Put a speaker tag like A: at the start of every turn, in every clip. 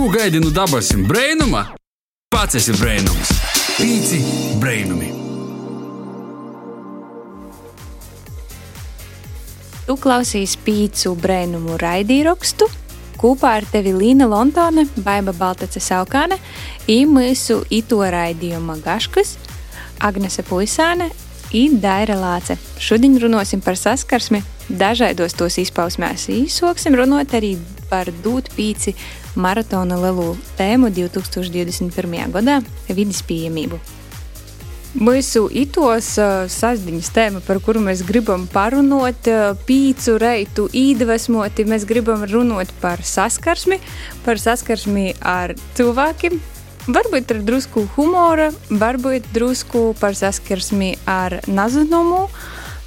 A: Ko gaidi no dabasim brainuma? Pats esi brainums. Pīci brainumi.
B: Tu klausīs pīcu brēnumu raidīrakstu. Kopā ar tevi Līna Lontone, Baiba Baltace Saukāne, īmīsu ito raidījuma gaškas, Agnese Puisāne un Daira Lāce. Šodien runāsim par saskarsmi dažādos tos izpausmēs. Īsoksim runāt arī par dūt pīci maratona lielu tēmu 2021. gadā - vidas pieejamību. Mūsu itos uh, sastāvdaļas tēma, par kuru mēs gribam parunāt, uh, pīcu reitu iedvesmoti, mēs gribam runāt par saskarsmi, par saskarsmi ar cilvēkiem. Varbūt ar drusku humora, varbūt drusku par saskarsmi ar nazinumu,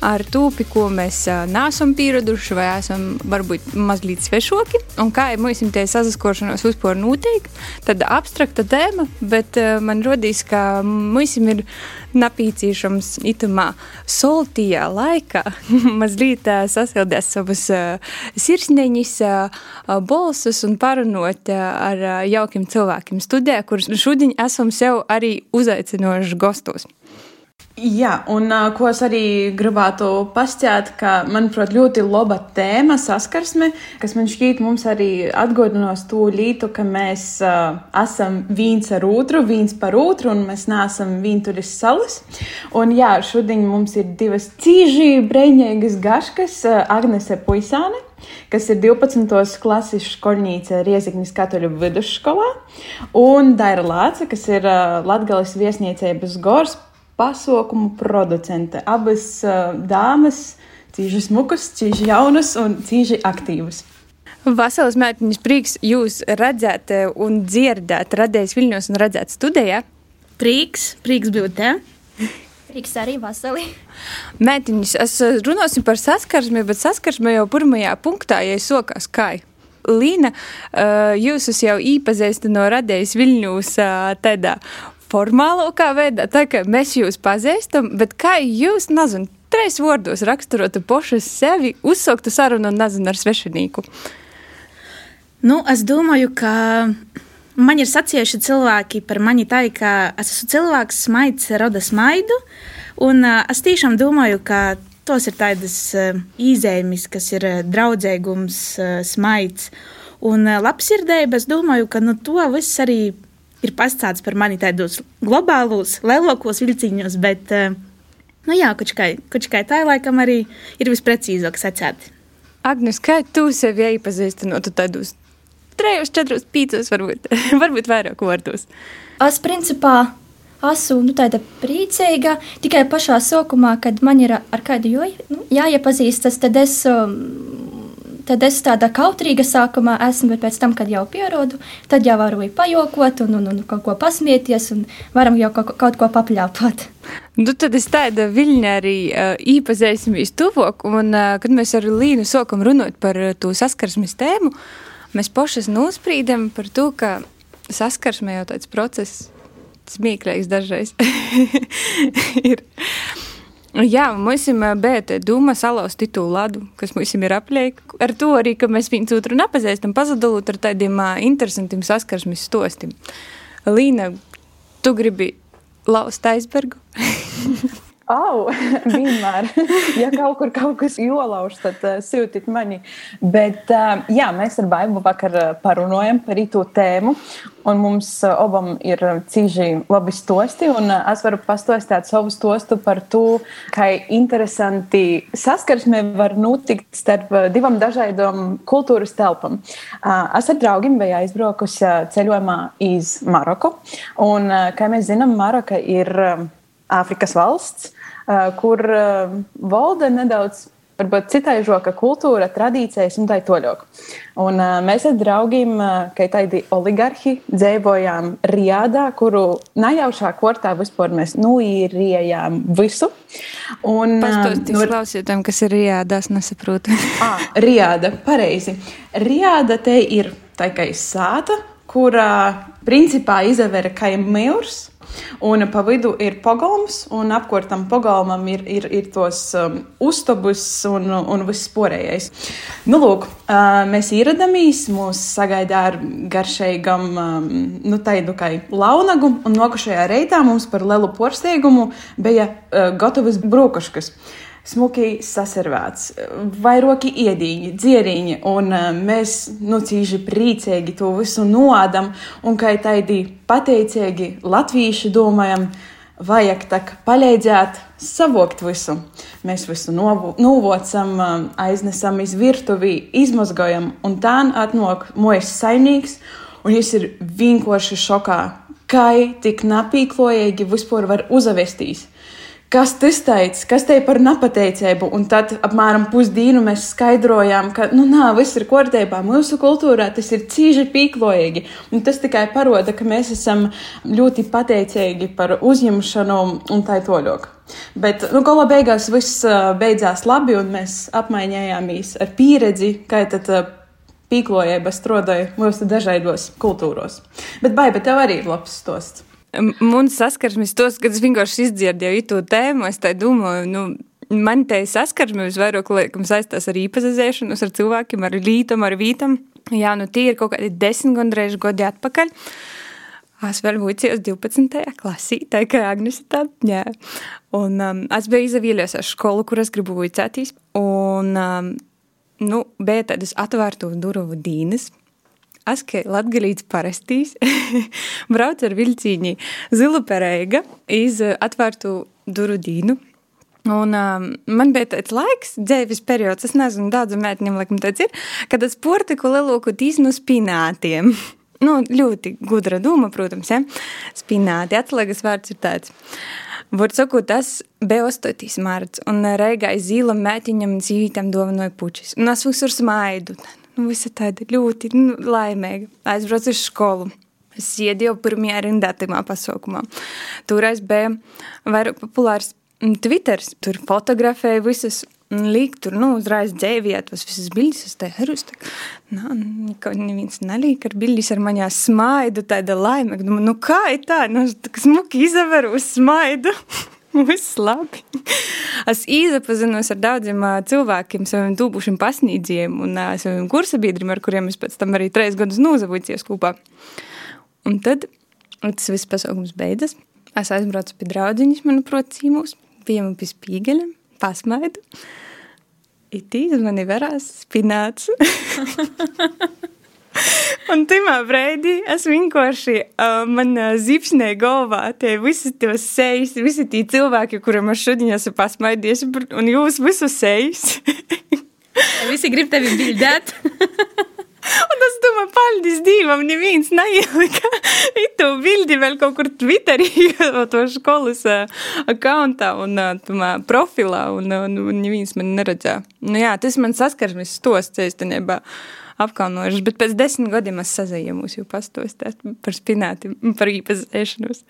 B: ar to, pie ko mēs neesam pieraduši, vai esam varbūt mazliet svešoki. Un kā ir mums tie sazaskošanās vispār notiek, tad abstrakta tēma, bet man rodīs, ka mums ir napīcīšams itamā soltījā laikā mazliet sasildīt savus sirsniņas, bolsus un parunot ar jaukiem cilvēkiem studijā, kurus šodien esam sev arī uzaicinoši gostos.
C: Jā, un ko es arī gribētu pastāstīt, ka, manuprāt, ļoti laba tēma saskarsme, kas man šķiet mums arī atgādinās to lītu, ka mēs uh, esam viens ar otru, viens par otru, un mēs neesam vientuļas salas. Un jā, šodien mums ir divas cīži brēņīgas gaškas, Agnese Puisāne kas ir 12. klases skolnīca Rieziknis Katoļu vidusskolā, un Daira Lāce, kas ir Latgales viesniecības gors pasaukumu producente. Abas uh, dāmas, cīņš smukas, cīņš jaunas un cīņš aktīvas.
B: Vasaras mētiņas prieks jūs redzēt un dzirdēt, radījis Viļņos un redzēt studijā.
D: Prieks, prieks būt te.
E: Prieks arī vasarī.
B: Mētiņas, es runāsim par saskarsmi, bet saskarsme jau pirmajā punktā, ja es sokās kā. Līna, jūs jau īpazīstat no radējas Viļņūs tādā formālākā veidā, tā kā mēs jūs pazīstam, bet kā jūs, nezinu, trīs vārdos raksturotu pošu sevi, uzsāktu sarunu un nezinu ar svešinīku?
D: Nu, es domāju, ka man ir sacījuši cilvēki par mani tā, ka es esmu cilvēks, smaids, roda smaidu, un es tiešām domāju, ka tos ir tādas īzēmis, kas ir draudzīgums, smaids un uh, labsirdība. Es domāju, ka nu, to viss arī ir pastāstīts par mani tādos globālos, lielākos vilciņos, bet, eh, nu jā, kočkai tā laikam arī ir visprecīzāk sacēt.
B: Agnes, kā tu sevi iepazīsti no tādos trejos, četros, pīcos, varbūt, varbūt vairāk vārdos?
E: Es principā esmu nu, tāda priecīga tikai pašā sākumā, kad man ir ar kādu nu, jāiepazīstas, tad es um, tad es tāda kautrīga sākumā esmu, bet pēc tam, kad jau pierodu, tad jau varu pajokot un, un, un kaut ko pasmieties un varam jau kaut, kaut ko papļāpot.
B: Nu, tad es tādu viļņu arī uh, iepazīsimies tuvāk, un uh, kad mēs ar Līnu sākam runāt par uh, to saskarsmes tēmu, mēs pašas nosprīdam par to, ka saskarsme jau tāds process smieklīgs dažreiz ir. Jā, mums bija doma salauzt titulu ladu, kas mums ir apliek. Ar to arī, ka mēs viens otru nepazīstam, pazudot ar tādiem interesantiem saskarsmes stostiem. Līna, tu gribi laust aizbergu?
C: Au, vienmēr. ja kaut kur kaut kas jolauž, tad uh, sūtiet mani. Bet, uh, jā, mēs ar Baibu vakar uh, parunājam par īto tēmu. Un mums uh, abam ir cīži labi stosti. Un uh, es varu pastostāt savu stostu par to, kā interesanti saskarsme var notikt starp divām dažādām kultūras telpām. Uh, es ar draugiem biju aizbraukusi ceļojumā iz Maroku. Un, uh, kā mēs zinām, Maroka ir. Uh, Āfrikas valsts, kur valda nedaudz varbūt citai žoka kultūra, tradīcijas un tā toļok. Un, uh, mēs ar draugiem, uh, kā tādi oligarhi, dzīvojām Rijādā, kuru najaušā kortā vispār mēs nuīrījām visu.
B: Un, Pastāstīs uh, no... klausītājiem, kas ir Rijādā, es nesaprotu.
C: ah, Rijāda, pareizi. Rijāda te ir tā kā sāta kura principā izavēra kā mūrs. Un pa vidu ir pogolms, un apkārt tam pogolmam ir, ir, ir tos um, uztobus un, un viss porējais. Nu, lūk, uh, mēs ieradāmies, mūs sagaidīja ar garšīgam, um, nu, tādu kā launagu, un nokušajā reitā mums par lielu porsteigumu bija uh, gatavas brūkaškas smuki saservēts, vairoki iedīņi, dzieriņi, un uh, mēs, nu, cīži priecīgi to visu nodam, un kā tādi pateicīgi latvieši domājam, vajag tak palīdzēt savokt visu. Mēs visu novocam, aiznesam iz virtuvi, izmazgojam, un tā atnāk mojas saimnieks, un viņš ir vienkārši šokā, kā tik napīklojīgi vispār var uzavestīs kas tas teica, kas te par nepateicību. Un tad apmēram pusdienu mēs skaidrojām, ka, nu, nā, viss ir kārtībā. Mūsu kultūrā tas ir cīži pīklojīgi. Un tas tikai parāda, ka mēs esam ļoti pateicīgi par uzņemšanu un tā toļok. Bet, nu, gala beigās viss beidzās labi, un mēs apmainījāmies ar pieredzi, kā tad pīklojība strādāja mūsu dažādos kultūros. Bet, bai, bet tev arī ir labs stosts.
B: Man saskarsmes tos, kad es vienkārši izdzirdēju to tēmu, es tā domāju, nu, man te saskarsme visvairāk saistās ar īpazazēšanos ar cilvēkiem, ar rītam, ar vītam. Jā, nu tie ir kaut kādi desmit gandrīz gadi atpakaļ. Es vēl biju 12. klasē, tā kā Agnēs tā, jā. Un um, es biju izvēlējies ar skolu, kur es gribu vicēties. Un, um, nu, bija tādas atvērtu durvju dīnes, Es kā latgalīts parastīs braucu ar vilcīņi zilu pereiga iz atvērtu duru dīnu. Un um, man bija tāds laiks, dzīves periods, es nezinu, daudzam mētņiem laikam tāds ir, kad es portiku lielāku tīsnu spinātiem. nu, ļoti gudra doma, protams, ja? spināti, atslēgas vārds ir tāds. Var sakot, tas bija 8. marts, un reigai zīlam mētiņam dzīvītam dovanoja pučis. Un es visur smaidu nu, visa tāda ļoti nu, laimīga. Aizbraucu uz skolu. Es iedēju pirmajā rindā tajā pasaukumā. Toreiz bija vairāk populārs Twitter. Tur fotografēja visas Līk tur, nu, uzreiz dzēvijāt tos visas bildes, es te herus, tā, nā, neviens nelīk ar bildes ar maņā smaidu, tāda laimīga. Nu, kā ir tā, nu, tā smuki izaveru smaidu. Viss labi. Es iepazinos ar daudziem cilvēkiem, saviem tūpušiem pasniedzējiem un saviem kursabiedriem, ar kuriem es pēc tam arī trīs gadus nozavoties kopā. Un tad tas viss pasaukums beidzas. Es aizbraucu pie draudziņas, manuprāt, cīmūs, bijām pie spīgeļa, pasmaidu. Itīs mani varās spināts. Un tajā brīdī es vienkārši uh, man uh, zipsnēju galvā tie visi tos sejas, visi tie cilvēki, kuriem es šodien esmu pasmaidījis, un jūs visus sejas.
D: visi grib tevi bildēt.
B: Un es domāju, paldies Dievam, neviens neielika to bildi vēl kaut kur Twitterī, to skolas akauntā un tumā profilā, un, un, un neviens man neredzēja. Nu jā, tas man saskarsmes stos, cēstenībā. Uh, apkaunojušas, bet pēc desmit gadiem es sazēju mūs jau pastostāt par spināti, par īpazēšanos.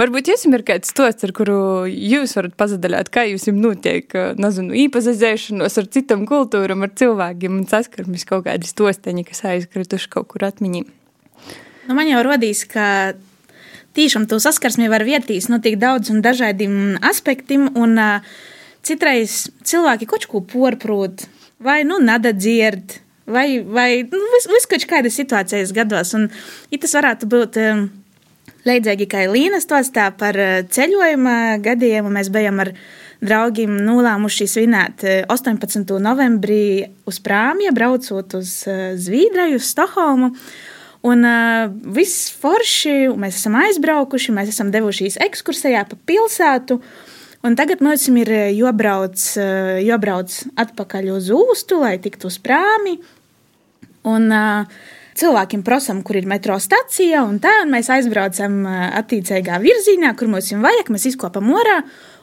B: Varbūt jums ir kāds stosts, ar kuru jūs varat pazadaļāt, kā jums notiek, nezinu, īpazēšanos ar citam kultūram, ar cilvēkiem un saskarmis kaut kādi stosteņi, kas aizkrituši kaut kur atmiņī.
D: Nu, man jau rodīs, ka tiešām to saskarsmi var vietīs no tik daudz un dažādiem aspektiem, un uh, citreiz cilvēki kaut ko porprot, vai nu nada dzird, Vai, vai nu, vis, vis kaut kādas situācijas gados. Un, ja tas varētu būt um, leidzīgi, kā Līnas stostā par uh, ceļojuma gadiem, mēs bijām ar draugiem nolēmuši svinēt 18. Uh, novembrī uz prāmja, braucot uz uh, Zviedriju, uz Stokholmu. Un uh, viss forši, mēs esam aizbraukuši, mēs esam devušies ekskursijā pa pilsētu. Un tagad mums ir jābrauc, jābrauc atpakaļ uz ūstu, lai tiktu uz prāmi. Un, uh, Cilvēkiem prasām, kur ir metro stacija, un tā un mēs aizbraucam attīstīgā virzienā, kur mums ir vajag. Mēs izkopam orā,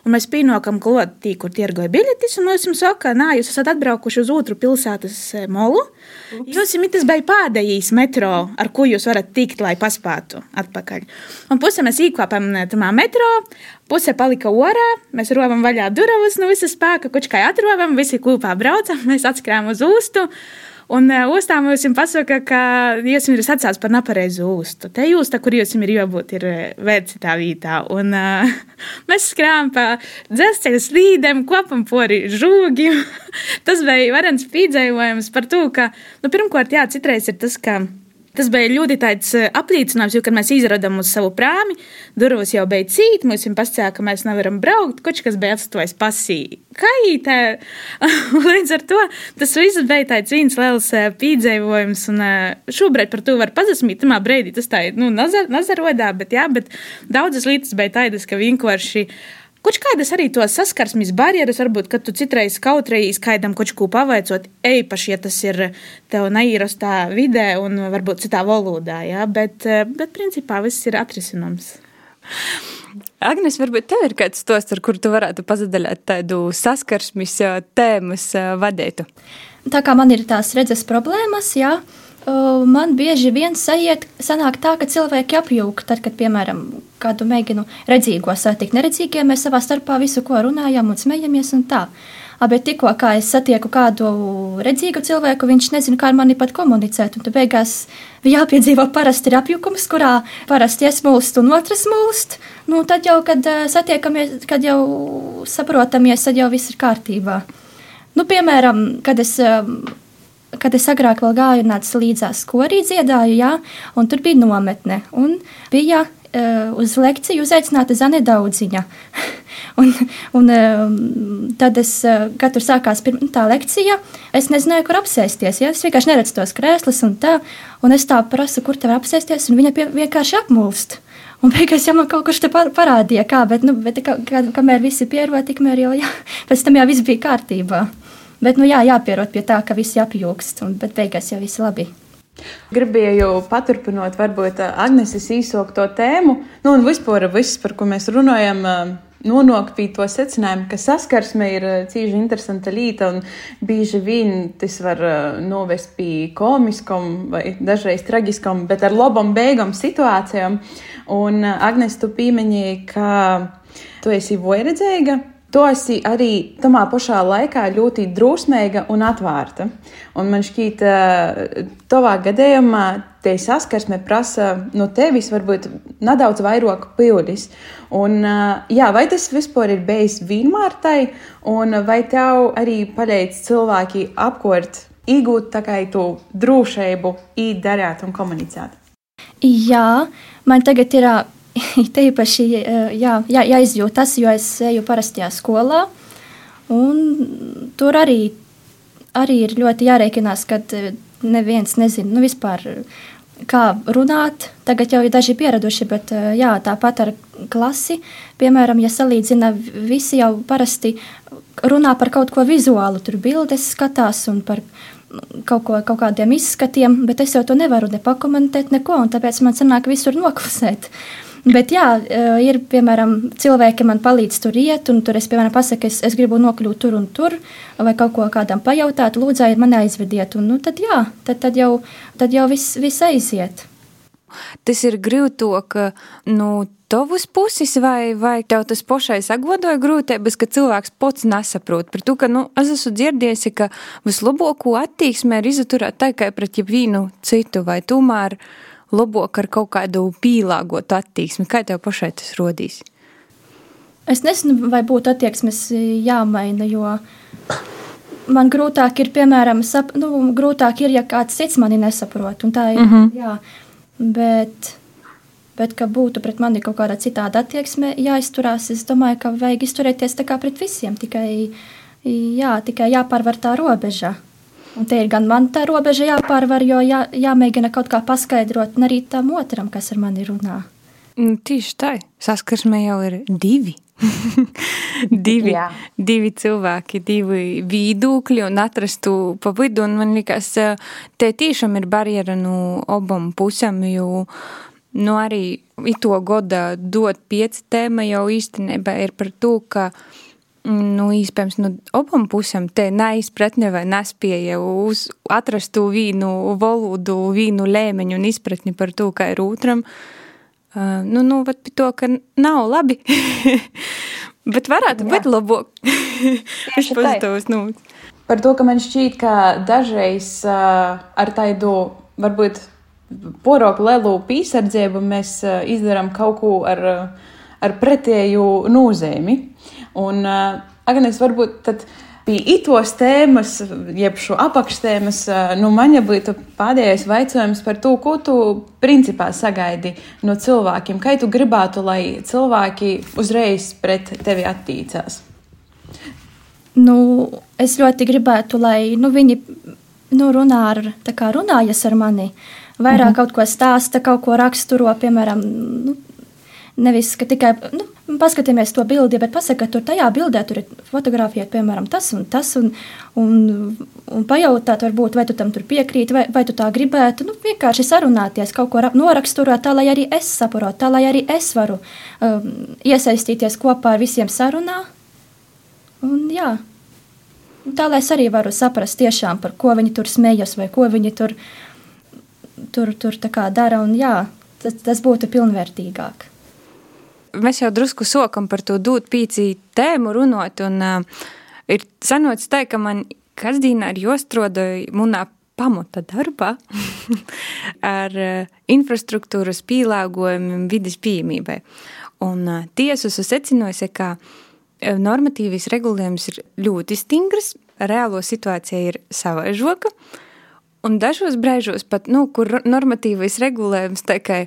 D: un mēs pienākam tī, kur tirgoja biļetes. Un mēs jums sakām, ka jūs esat atbraukuši uz otru pilsētas molu. Ups. Jūs esat bija pēdējais metro, ar ko jūs varat tikt, lai paspētu atpakaļ. Un pusē mēs īkopam tamā metro, puse palika orā, mēs rovam vaļā durvis no visas spēka, kučkai atrodam, visi kopā braucam, mēs atskrējām uz ūstu. Un uh, ostā mums pasaka, ka jūs ir sacās par nepareizu ūstu. Te jūs, kur jūs ir jābūt, ir vērts tā vietā. Un uh, mēs skrējām pa dzelzceļa slīdēm, kopam pori žūgiem. tas bija varens pīdzējums par to, ka, nu, pirmkārt, jā, citreiz ir tas, ka Tas bija ļoti eh, apliecinājums, jo, kad mēs izradām uz savu prāmi, durvis jau bija cīt, mums viņa pasakīja, ka mēs nevaram braukt, koč kas bija atstājis pasī. Kaitē! Līdz ar to tas viss bija tāds viens liels eh, pīdzējums, un eh, šobrīd par to var pazasmīt. Tamā brīdī tas tā, nu, nazarodā, bet jā, bet daudzas lietas bija tādas, ka vienkārši Kaut kādas arī to saskarsmes barjeras, varbūt, kad tu citreiz kautrējies kādam kaut ko pavaicot, eipaši, ja tas ir tev neierastā vidē un varbūt citā valodā, jā, bet, bet principā viss ir atrisināms.
B: Agnes, varbūt tev ir kāds stos, ar kuru tu varētu pazadaļāt tādu saskarsmes tēmas vadītu?
E: Tā kā man ir tās redzes problēmas, jā, man bieži vien sajiet, sanāk tā, ka cilvēki apjūg, tad, kad, piemēram, kādu mēģinu redzīgo satikt neredzīgiem, mēs savā starpā visu, ko runājam un smejamies un tā. Bet tikko kā es satieku kādu redzīgu cilvēku, viņš nezina, kā ar mani pat komunicēt. Un tad beigās jāpiedzīvo parasti ir apjukums, kurā parasti es mūlstu un otrs mūlst. Nu, tad jau, kad satiekamies, kad jau saprotamies, tad jau viss ir kārtībā. Nu, piemēram, kad es kad es agrāk vēl gāju nāca līdzās korī dziedāju, jā, un tur bija nometne, un bija uh, uz lekciju uzaicināta Zane Daudziņa. un, un uh, tad es, uh, kad tur sākās pirma, tā lekcija, es nezināju, kur apsēsties, ja? es vienkārši neredzu tos krēslus un tā, un es tā prasu, kur te var apsēsties, un viņa pie, vienkārši apmulst. Un beigās jau man kaut kurš te parādīja, kā, bet, nu, bet kā, kā, kamēr visi pieroja, tikmēr jau, jā, pēc tam jau viss bija kārtībā. Bet, nu jā, jāpierod pie tā, ka viss jāpjūkst, un, bet beigās jau viss labi.
C: Gribēju paturpinot, varbūt Agnēs īsokto tēmu, nu, un vispār viss, par ko mēs runājam, nonāk pie to secinājuma, ka saskarsme ir cīņa interesanta lieta, un bieži vien tas var novest pie komiskam vai dažreiz tragiskam, bet ar labam beigam situācijām. Un Agnēs, tu pieminēji, ka tu esi vojredzīga Tu esi arī tamā pašā laikā ļoti drusmīga un atvērta. Un man šķiet, tavā gadījumā te saskarsme prasa no tevis varbūt nedaudz vairāk pildis. Un, jā, vai tas vispār ir bijis vienmēr tai, un vai tev arī palīdz cilvēki apkort, iegūt tā kā tu drošību, īt, darīt un komunicēt?
E: Jā, man tagad ir Te īpaši jā, jā, jāizjūt tas, jo es eju parastajā skolā. Tur arī, arī ir ļoti jārēķinās, ka neviens nezina nu, vispār, kā runāt. Tagad jau ir daži pieraduši, bet jā, tāpat ar klasi. Piemēram, ja salīdzina, visi jau parasti runā par kaut ko vizuālu, tur bildes skatās un par kaut, ko, kaut kādiem izskatiem, bet es jau to nevaru ne pakomentēt, neko, un tāpēc man sanāk visur noklusēt. Uh, Bet jā, eh, ir piemēram cilvēki, man palīdz tur iet, un tur es piemēram pasaku, es, es gribu nokļūt tur un tur, vai kaut ko kādam pajautāt, lūdzu, mani aizvediet. Un, nu, tad jā, tad, tad jau, tad jau viss, viss aiziet.
B: Tas ir grūti, ka nu, tavas puses, vai, vai tev tas pašai sagodoja grūtības, ka cilvēks pats nesaprot. Par to, ka nu, es esmu dzirdējusi, ka vislabāko attieksmi ir izturēt tikai pret jebvienu citu, vai tomēr labāk ar kaut kādu pielāgotu attieksmi? Kā tev pašai tas rodīs?
E: Es nezinu, vai būtu attieksmes jāmaina, jo man grūtāk ir, piemēram, sap, nu, grūtāk ir, ja kāds cits mani nesaprot. Tā ir. Mm -hmm. jā, bet, bet, ka būtu pret mani kaut kāda citāda attieksme jāizturās, es domāju, ka vajag izturēties tā kā pret visiem. Tikai, jā, tikai jāpārvar tā robeža. Un te ir gan man tā robeža jāpārvar, jo jā, jāmēģina kaut kā paskaidrot arī tam otram, kas ar mani runā.
B: Nu, tieši tā, saskarsme jau ir divi. divi, Jā. divi cilvēki, divi viedokļi un atrastu pa vidu. Un man liekas, te tiešām ir barjera no abām pusēm, jo nu, arī ito goda dot pieci tēma jau īstenībā ir par to, ka nu, iespējams, nu, abām pusēm te neizpratne vai nespēja uz atrastu vīnu valodu, vīnu lēmeņu un izpratni par to, kā ir otram. Uh, nu, nu, vat pie to, ka nav labi, bet varētu Jā. būt labāk. Viņš pozitīvs, nu.
C: par to, ka man šķiet, ka dažreiz uh, ar tādu varbūt poroku lielu piesardzību mēs uh, izdarām kaut ko ar, ar pretēju nozīmi. Un, uh, Agnēs, varbūt tad pie itos tēmas, jeb šo apakštēmas, nu, man jau būtu pēdējais jautājums par to, ko tu principā sagaidi no cilvēkiem. Kā tu gribētu, lai cilvēki uzreiz pret tevi attīcās?
E: Nu, es ļoti gribētu, lai nu, viņi nu, runā ar, runājas ar mani, vairāk mhm. -huh. kaut ko stāsta, kaut ko raksturo, piemēram, nu, Nevis tikai nu, paskatīties to bildi, bet pasakot, ka tur tajā bildē tur ir fotografijā, piemēram, tas un tas, un, un, un pajautāt, varbūt, vai tu tam piekrīti, vai, vai tu tā gribētu. Nu, vienkārši sarunāties, kaut ko noraksturot, tā lai arī es saprotu, tā lai arī es varu um, iesaistīties kopā ar visiem sarunā. Un, jā, tā lai es arī varu saprast, tiešām, par ko viņi tur smējas, vai ko viņi tur, tur, tur dara. Un, jā, tas, tas būtu pilnvērtīgāk
B: mēs jau drusku sokam par to dūt pīcī tēmu runot, un uh, ir sanots tā, ka man kasdīnā ir jostrodoja munā pamata darbā ar uh, infrastruktūras pielāgojumiem vidas pieejamībai. Un uh, tiesa secinājusi, ka normatīvais regulējums ir ļoti stingrs, reālo situācija ir savaižoka, un dažos brēžos pat, nu, kur normatīvais regulējums tā kā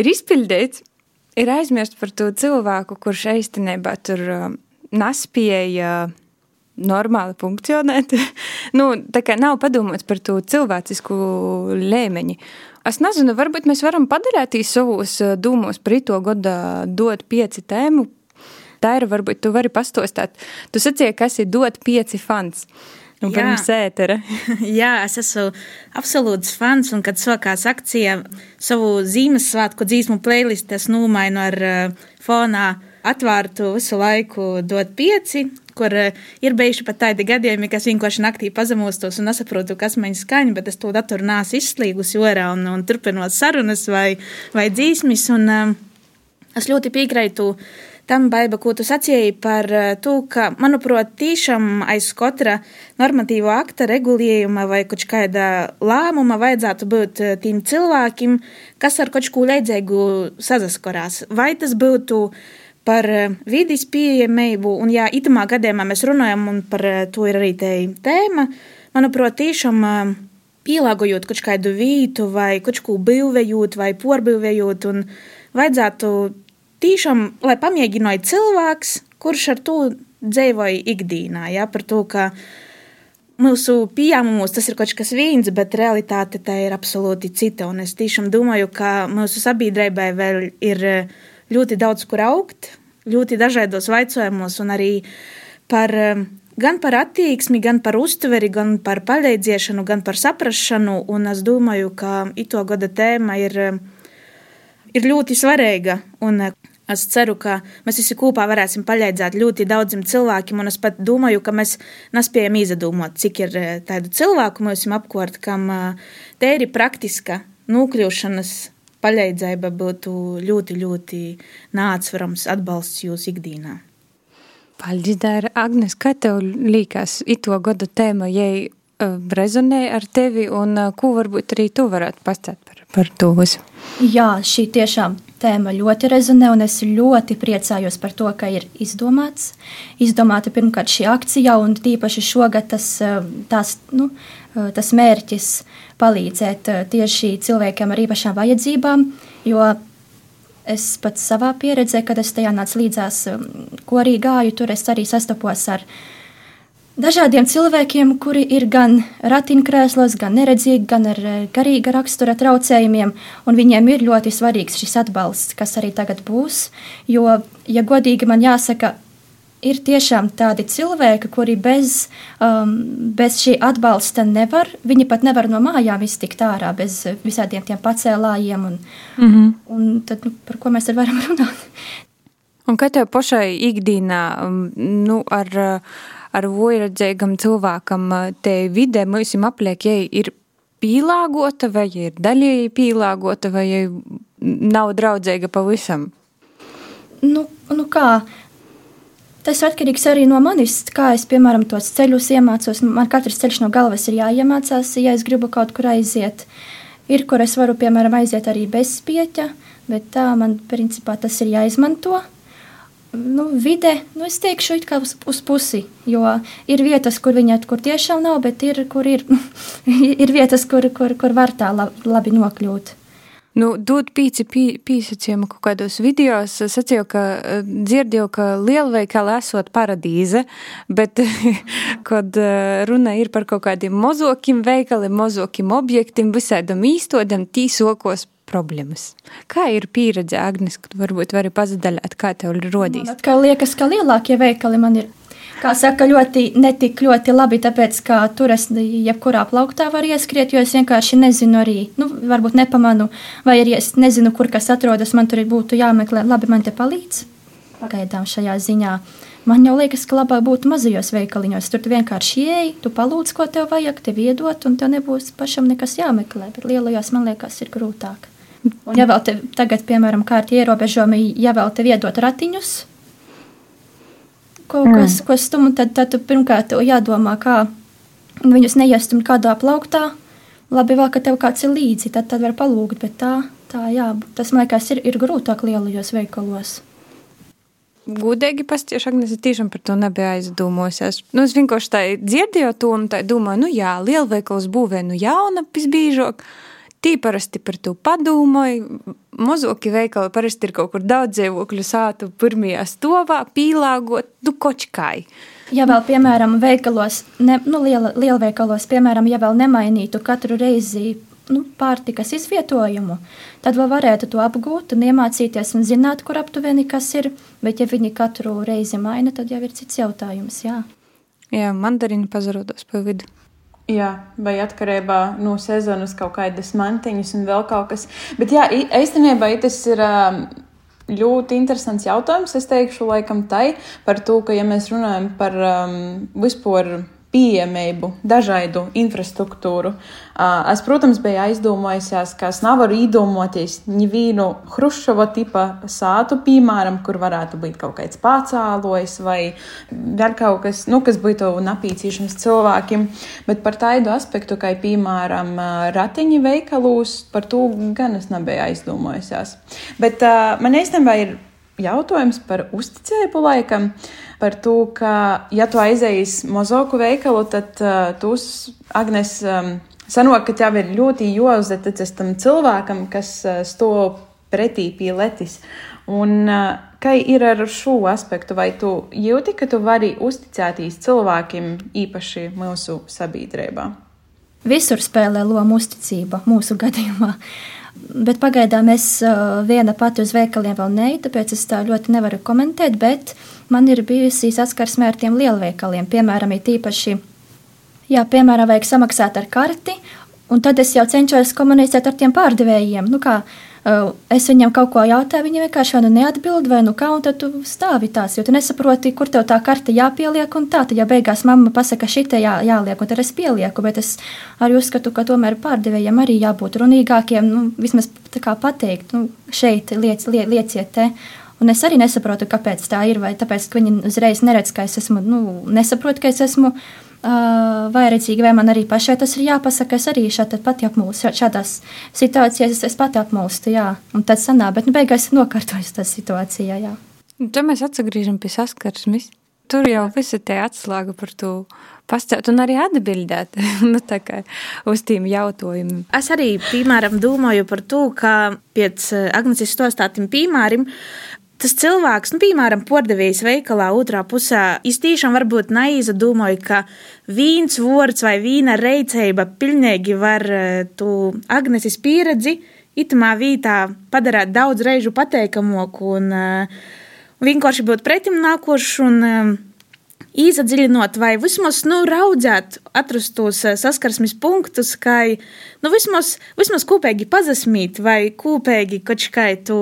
B: ir izpildīts, ir aizmirst par to cilvēku, kurš īstenībā tur uh, nespēja normāli funkcionēt. nu, tā kā nav padomāts par to cilvēcisku līmeņu. Es nezinu, varbūt mēs varam padarīt savus uh, dūmos par to gada dot pieci tēmu. Tā ir, varbūt tu vari pastostāt. Tu sacīji, kas ir dot pieci fans. Uh, Jā. pirms ētera.
D: Jā, es esmu absolūts fans, un kad sākās akcija, savu Ziemassvētku dzīsmu playlistu es nomainu ar uh, fonā atvērtu visu laiku dot pieci, kur uh, ir bijuši pat tādi gadījumi, kas vienkārši naktī pazemostos un nesaprotu, kas man skaņa, bet es to datoru nāsu izslīgusi orā un, un turpinot sarunas vai, vai dzīsmis, un uh, es ļoti piekrītu tam, Baiba, ko tu sacīji par eh, to, ka, manuprāt, tiešām aiz katra normatīvo akta regulējuma vai kaut kāda lēmuma vajadzētu būt eh, tiem cilvēkiem, kas ar kaut ko līdzīgu sazaskarās. Vai tas būtu par eh, vidas pieejamību, un jā, itamā gadījumā mēs runājam, un par to ir arī tēma, manuprāt, tiešām pielāgojot kaut kādu vītu vai kaut ko būvējot vai porbūvējot, un vajadzētu tiešām, lai pamēģināja cilvēks, kurš ar to dzīvoja ikdienā, ja, par to, ka mūsu pieņēmumos tas ir kaut kas viens, bet realitāte tā ir absolūti cita. Un es tiešām domāju, ka mūsu sabiedrībai vēl ir ļoti daudz kur augt, ļoti dažādos jautājumos, un arī par, gan par attieksmi, gan par uztveri, gan par palīdzēšanu, gan par saprašanu. Un es domāju, ka ito gada tēma ir, ir ļoti svarīga. Un Es ceru, ka mēs visi kopā varēsim palīdzēt ļoti daudziem cilvēkiem, un es pat domāju, ka mēs nespējam izdomāt, cik ir eh, tādu cilvēku mums apkārt, kam eh, tēri praktiska nokļūšanas palīdzība būtu ļoti, ļoti nācverams atbalsts jūsu ikdienā.
B: Paldies, Dāra. Agnes, kā tev liekas, ito gada tēma, ja eh, rezonē ar tevi, un ko varbūt arī tu varētu pastāstīt par, par to visu?
E: Jā, šī tiešām tēma ļoti rezonē, un es ļoti priecājos par to, ka ir izdomāts. Izdomāta pirmkārt šī akcija, un tīpaši šogad tas, eh, tās, nu, eh, tas mērķis palīdzēt eh, tieši cilvēkiem ar īpašām vajadzībām, jo es pats savā pieredzē, kad es tajā nācu līdzās, ko arī gāju, tur es arī sastapos ar viņu dažādiem cilvēkiem, kuri ir gan ratiņkrēslos, gan neredzīgi, gan ar eh, garīga rakstura traucējumiem, un viņiem ir ļoti svarīgs šis atbalsts, kas arī tagad būs. Jo, ja godīgi man jāsaka, ir tiešām tādi cilvēki, kuri bez, um, bez šī atbalsta nevar, viņi pat nevar no mājām iztikt ārā bez visādiem tiem pacēlājiem, un, mm -hmm. un tad, nu, par ko mēs varam runāt?
B: Un kā tev pašai ikdienā, um, nu, ar ar vojradzīgam cilvēkam te vidē mums apliek, ja ir pielāgota, vai ir daļēji pielāgota, vai nav draudzīga pavisam?
E: Nu, nu kā, Tas atkarīgs arī no manis, kā es, piemēram, tos ceļus iemācos. Man katrs ceļš no galvas ir jāiemācās, ja es gribu kaut kur aiziet. Ir, kur es varu, piemēram, aiziet arī bez spieķa, bet tā man, principā, tas ir jāizmanto. Nu, vide, nu, es teikšu, it kā uz, uz pusi, jo ir vietas, kur viņa kur tiešām nav, bet ir, kur ir, ir vietas, kur, kur, kur var tā labi nokļūt.
B: Nu, dod pīci pī, pīsacījumu kaut kādos videos, sacīju, ka eh, dzirdēju, ka lielveikali esot paradīze, bet, kad eh, runa ir par kaut kādiem mozokiem veikaliem, mozokiem objektiem, visādam īstodam, tīsokos problēmas. Kā ir pieredze, Agnes, kad varbūt vari pazadaļāt, kā tev ir rodījis?
E: Man atkal liekas, ka lielākie veikali man ir kā saka, ļoti, netik ļoti labi, tāpēc, ka tur es jebkurā plauktā varu ieskriet, jo es vienkārši nezinu arī, nu, varbūt nepamanu, vai arī es nezinu, kur kas atrodas, man tur būtu jāmeklē, labi, man te palīdz. Pagaidām šajā ziņā. Man jau liekas, ka labāk būtu mazajos veikaliņos. Tur tu vienkārši ieej, tu palūdz, ko tev vajag, tev iedot, un tev nebūs pašam nekas jāmeklē. Bet lielajos man liekas, ir grūtāk. Un, ja vēl te tagad, piemēram, kārtī ierobežojumi, ja vēl tev iedot ratiņus, kaut mm. kas, ko stumu, tad, tad tu pirmkārt jādomā, kā viņus neiestumt kādā plauktā. Labi, vēl, ka tev kāds ir līdzi, tad, tad var palūgt, bet tā, tā jā, tas man liekas ir, ir grūtāk lielajos veikalos.
B: Gudīgi pasties, Agnēs, tiešām par to nebija aizdomosies. Nu, es vienkārši tā dzirdēju to un tā domāju, nu jā, lielveikals būvē nu jauna, pisbīžok. Tī parasti par to padomāju. Mozoki veikali parasti ir kaut kur daudz dzīvokļu sātu pirmajā stovā, pīlāgot, nu kočkai.
E: Ja vēl, piemēram, veikalos, ne, nu, liela, lielveikalos, piemēram, ja vēl nemainītu katru reizi nu, pārtikas izvietojumu, tad vēl varētu to apgūt un iemācīties un zināt, kur aptuveni kas ir. Bet, ja viņi katru reizi maina, tad jau ir cits jautājums. Jā,
B: jā mandarīni pazarodos pa vidu.
C: Jā, vai atkarībā no sezonas kaut kādas mantiņas un vēl kaut kas. Bet jā, īstenībā tas ir. Ļoti interesants jautājums. Es teikšu, laikam, tai par to, ka, ja mēs runājam par um, vispār pieejamību, dažādu infrastruktūru. Es, protams, biju aizdomājusies, ka es nevaru iedomāties nevienu Hruškova tipa sātu, piemēram, kur varētu būt kaut kāds pācālojs vai vēl kaut kas, nu, kas būtu napīcīšams cilvēkiem. Bet par tādu aspektu, kā piemēram ratiņi veikalūs, par to gan es nebiju aizdomājusies. Bet uh, man īstenībā ir jautājums par uzticību laikam. Par to, ka, ja tu aizējies mozoku veikalu, tad uh, tu, Agnes, um, sanāk, ka tev ir ļoti jāuzticas tam cilvēkam, kas uh, stāv pretī pie letis. Un, uh, kā ir ar šo aspektu, vai tu jūti, ka tu vari uzticēties cilvēkiem, īpaši mūsu sabiedrībā?
E: Visur spēlē lomu uzticība mūsu gadījumā. Bet pagaidām es viena pati uz veikaliem vēl neju, tāpēc es tā ļoti nevaru komentēt. Bet man ir bijusi saskarsme ar tiem lielveikaliem. Piemēram, ir tīpaši, ja piemēram vajag samaksāt ar karti, un tad es jau cenšos komunicēt ar tiem pārdevējiem. Nu, kā, es viņam kaut ko jautāju, viņi vienkārši vai nu neatbild, vai nu kā, un tad tu stāvi tās, jo tu nesaproti, kur tev tā karte jāpieliek, un tā, tad ja beigās mamma pasaka, šitie jā, jāliek, un tad es pielieku, bet es arī uzskatu, ka tomēr pārdevējiem arī jābūt runīgākiem, nu, vismaz tā kā pateikt, nu, šeit liec, liec, lieciet te. Un es arī nesaprotu, kāpēc tā ir. Vai tāpēc, ka viņi uzreiz neredz, ka es esmu, nu, nesaprotu, ka es esmu uh, vairedzīga, vai man arī pašai tas ir jāpasaka. Es arī šādi pati apmulstu. Šādās situācijās es, es pati apmulstu, jā. Un tad sanāk, bet nu, beigās nokārtojas tā situācijā, jā.
B: Un tad mēs atgriežamies pie saskarsmes. Tur jau viss ir atslēga par to pastāvēt un arī atbildēt nu, uz tiem jautājumiem.
D: Es arī, piemēram, domāju par to, ka pēc Agnēs izstāstītiem piemēriem tas cilvēks, nu, piemēram, pordevējs veikalā otrā pusē, iztīšām varbūt neizdomāja, ka vīns vārds vai vīna reicība pilnīgi var eh, tu Agneses pieredzi itamā vītā padarīt daudz reižu pateikamoku un uh, vienkārši būt pretim nākošs un Īzadziļinot, vai vismaz nu, raudzēt, atrast tos saskarsmes punktus, kā nu, vismaz, vismaz kopīgi pazasmīt, vai kopīgi kaut kā tu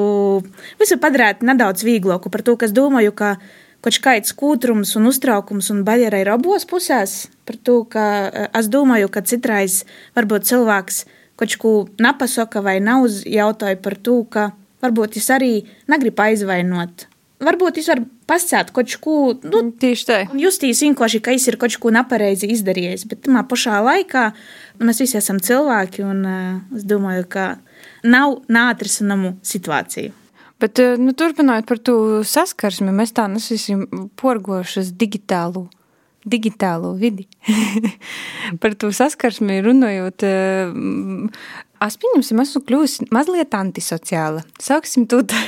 D: visu padarīt nedaudz vieglāku par to, kas domāju, ka kaut kāds kūtrums un uztraukums un baļķa ir abos pusēs. Par to, ka es domāju, ka citreiz varbūt cilvēks kaut ko napasaka vai nav jautāja par to, ka varbūt es arī negribu aizvainot varbūt jūs varat pasēt kaut ko, nu,
B: Tieši tā.
D: un justīs vienkārši, ka es ir kaut ko nepareizi izdarījis, bet tamā pašā laikā nu, mēs visi esam cilvēki, un uh, es domāju, ka nav neatrisināmu situāciju.
B: Bet, eh, nu, turpinot par to saskarsmi, mēs tā nesam porgošas digitālu. Digitālo vidi. par to saskarsmi runājot, eh, es pieņemsim, esmu kļuvusi mazliet antisociāla. Sauksim to tā.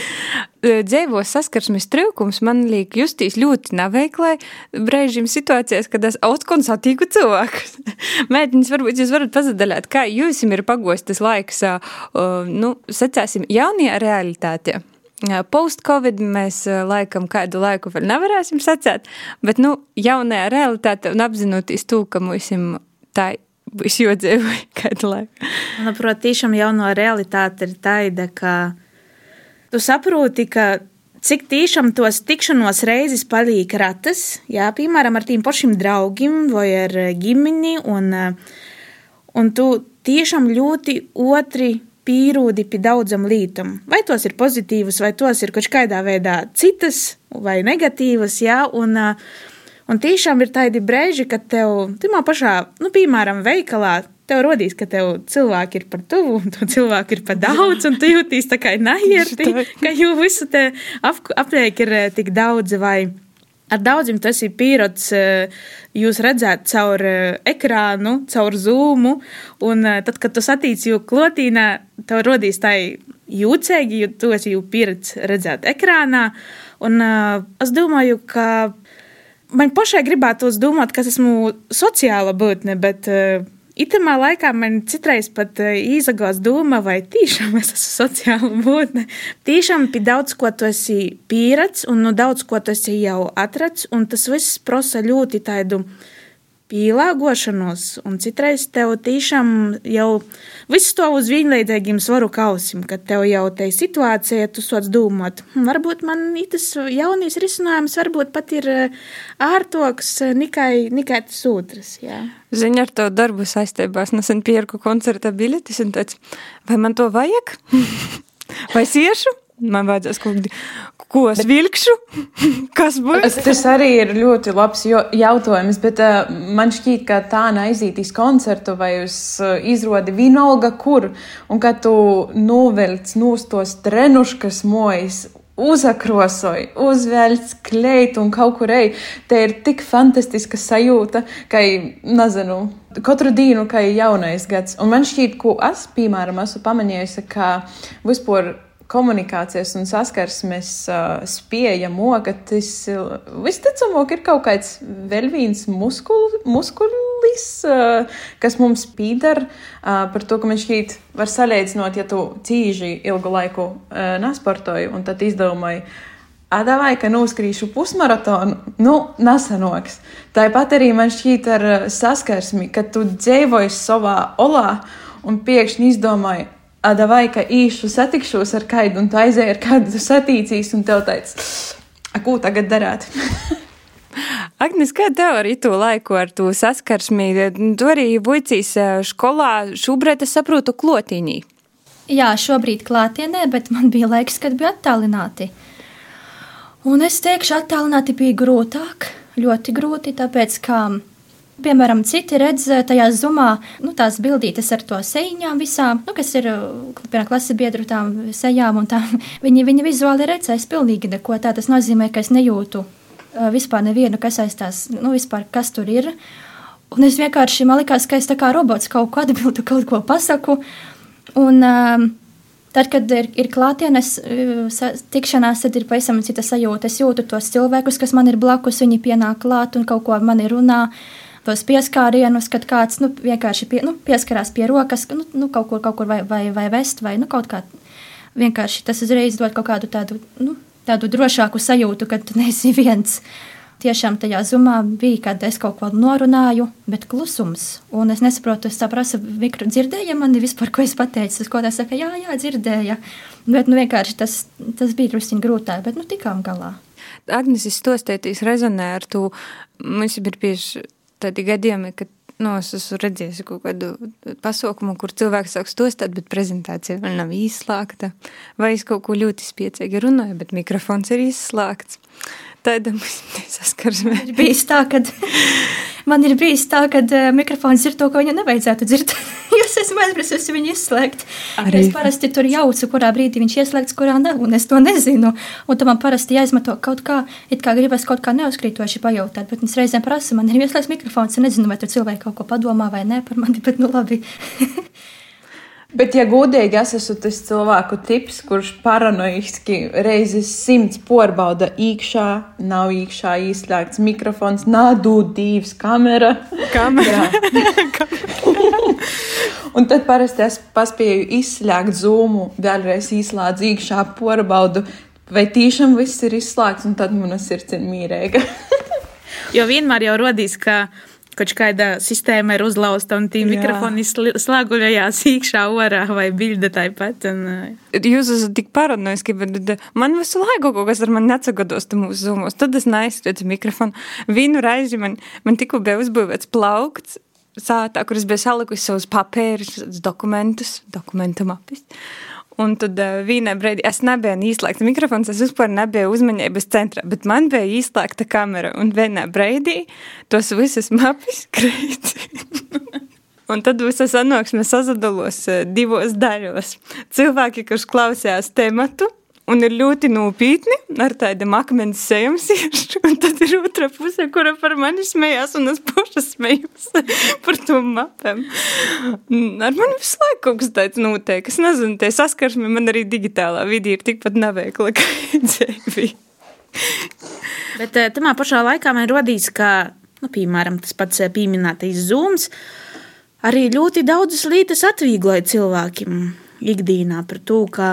B: Dzīvos saskarsmes trūkums man liek justies ļoti neveiklai brīžiem situācijās, kad es atkal satīku cilvēkus. Mēģinājums, varbūt jūs varat pazadaļāt, kā jums ir pagojis tas laiks, nu, secēsim, jaunajā realitātē. Post-Covid mēs laikam kādu laiku vēl nevarēsim sacēt, bet, nu, jaunajā realitāte un apzinoties to, ka mums tā būs jodzīvoja kādu laiku.
D: Manuprāt, tiešām jauno realitāte ir tāda, ka tu saproti, ka cik tiešām tos tikšanos reizes paliek ratas, jā, piemēram, ar tiem pašiem draugiem vai ar ģimeni, un, un tu tiešām ļoti otri pīrūdi pie daudzam lītam. Vai tos ir pozitīvas, vai tos ir kaut kādā veidā citas vai negatīvas, jā, un, un tiešām ir tādi brēži, kad tev, timā pašā, nu, piemēram, veikalā, tev rodīs, ka tev cilvēki ir par tuvu, un to cilvēku ir par daudz, un tu jūties tā kā naierti, ka jau visu te ap, apliek ir tik daudz vai ar daudziem tas ir pierods, jūs redzēt caur ekrānu, caur zūmu, un tad, kad tu satīci jau klotīnā, tev rodīs tā jūcēgi, jo tu esi jau pieredz redzēt ekrānā, un es domāju, ka man pašai gribētos domāt, ka esmu sociāla būtne, bet Itamā laikā man citreiz pat izagās doma, vai tiešām es esmu sociāla būtne. Tiešām pie daudz ko tu esi pieredzējis, un no daudz ko tu esi jau atrads, un tas viss prasa ļoti tādu pielāgošanos, un citreiz tev tiešām jau viss to uz vienlīdzīgiem svaru kausim, kad tev jau te situācija, tu sots domāt, varbūt man tas jaunīs risinājums varbūt pat ir ārtoks nikai, nikai tas otrs, jā.
B: Ziņa ar to darbu saistībās nesen pierku koncerta biļetes un teicu, vai man to vajag? vai siešu? Man vajadzēs kaut ko, ko es vilkšu, kas būs.
C: Tas arī ir ļoti labs jautājums, bet uh, man šķiet, ka tā neaizietīs koncertu vai uz uh, izrādi vienalga kur, un kad tu novelc nūs tos trenuškas mojas uzakrosoju, uzvelc kleitu un kaut kur ej. Te ir tik fantastiska sajūta, ka, nezinu, katru dienu, ka ir jaunais gads. Un man šķiet, ko es, piemēram, esmu pamanījusi, ka vispār komunikācijas un saskarsmes uh, spēja mokatis, visticamāk, ir kaut kāds vēl viens muskul, muskulis, uh, kas mums pīdar uh, par to, ka man šķiet var salīdzinot, ja tu cīži ilgu laiku uh, nesportoji un tad izdomāji, Adavai, ka noskrīšu pusmaratonu, nu, nesanoks. Tāpat arī man šķiet ar saskarsmi, ka tu dzīvoji savā olā un pēkšņi izdomāji, vai ka īšu satikšos ar kādu, un tu aizēji ar kādu, satīcīs, un tev teica, ko tagad darāt?
B: Agnes, kā tev arī to laiku ar to saskarsmi? Tu arī buicīs skolā, šobrīd es saprotu klotīnī.
E: Jā, šobrīd klātienē, bet man bija laiks, kad bija attālināti. Un es teikšu, attālināti bija grūtāk, ļoti grūti, tāpēc, ka Piemēram, citi redz tajā zumā nu, tās bildītes ar to sejām visām, nu, kas ir piemēram klases biedru tām sejām, un tā, viņi, viņi vizuāli redzēs pilnīgi neko. Tā tas nozīmē, ka es nejūtu vispār nevienu, kas aizstās, nu, vispār kas tur ir. Un es vienkārši man likās, ka es tā kā robots kaut ko atbildu, kaut ko pasaku. Un, um, Tad, kad ir, ir klātienes tikšanās, tad ir pavisam cita sajūta. Es jūtu tos cilvēkus, kas man ir blakus, viņi pienāk klāt un kaut ko mani runā. Uh, tos pieskārienus, kad kāds nu, vienkārši pie, nu, pieskarās pie rokas, nu, nu, kaut kur, kaut kur vai, vai, vai vest, vai nu, kaut kā vienkārši tas uzreiz dod kaut kādu tādu, nu, tādu drošāku sajūtu, ka tu neesi viens. Tiešām tajā zumā bija, kad es kaut ko norunāju, bet klusums. Un es nesaprotu, es saprotu, Vikru dzirdēja mani vispār, ko es pateicu. Es kaut kā saka, jā, jā, dzirdēja. Bet nu, vienkārši tas, tas bija drusku grūtāk, bet nu tikām galā.
B: Agnesis stostētīs rezonē ar to, mums ir bieži tādi gadījumi, kad Nu, es esmu redzējis kaut kādu pasaukumu, kur cilvēks sāk stostāt, bet prezentācija vēl nav izslēgta. Vai es kaut ko ļoti spiecīgi runāju, bet mikrofons ir izslēgts. Tāda mums nesaskarsme.
E: Ir bijis tā, ka man ir bijis tā, ka uh, mikrofons ir to, ko viņam nevajadzētu dzirdēt. es esmu aizmirsusi viņu izslēgt. Arī. Es parasti tur jaucu, kurā brīdī viņš ieslēgts, kurā nav, un es to nezinu. Un tam man parasti jāizmanto kaut kā, it kā gribas kaut kā neuzkrītoši pajautāt, bet es reizēm prasu, man ir ieslēgts mikrofons, es nezinu, vai tur cilvēki kaut ko padomā vai nē par mani, bet nu labi.
C: Bet, ja godīgi, es esmu tas cilvēku tips, kurš paranoiski reizes simts porbauda iekšā, nav iekšā izslēgts mikrofons, nādu divas kamera.
B: Kamera.
C: Un tad parasti es paspēju izslēgt zūmu, vēlreiz izslēdzu iekšā, porbaudu, vai tiešām viss ir izslēgts, un tad mana sirds ir mīrēga.
D: jo vienmēr jau rodīs, ka kaut kāda sistēma ir uzlausta un tī mikrofoni slēguļojās iekšā orā vai bilde tāpat. Un,
B: Jūs esat tik paranoiski, bet man visu laiku kaut kas ar mani neatsagodos mūsu zumos. Tad es neaizstāju mikrofonu. Vienu reizi man, man tikko bija uzbūvēts plaukts. Sātā, kur es biju salikusi savus papīrus, dokumentus, dokumentu mapis. Un tad uh, vienā brīdī es nebiju īslēgta mikrofons, es vispār nebiju uzmanības centrā, bet man bija īslēgta kamera. Un vienā brīdī tos visas mapis krīt. Un tad visa sanāksme sazadalos divos daļos. Cilvēki, kas klausījās tematu, un ir ļoti nopietni ar tādiem akmens sejams ir, un tad ir otra puse, kura par mani smējās, un es paša smējos par to mapēm. Ar mani visu laiku kaut kas tāds notiek. Es nezinu, tie saskarsmi man arī digitālā vidī ir tikpat neveikla, kā dzīvi.
D: Bet tamā pašā laikā man rodīs, ka, nu, piemēram, tas pats pieminētais zūms arī ļoti daudzas lietas atviegloja cilvēkiem ikdienā par to, ka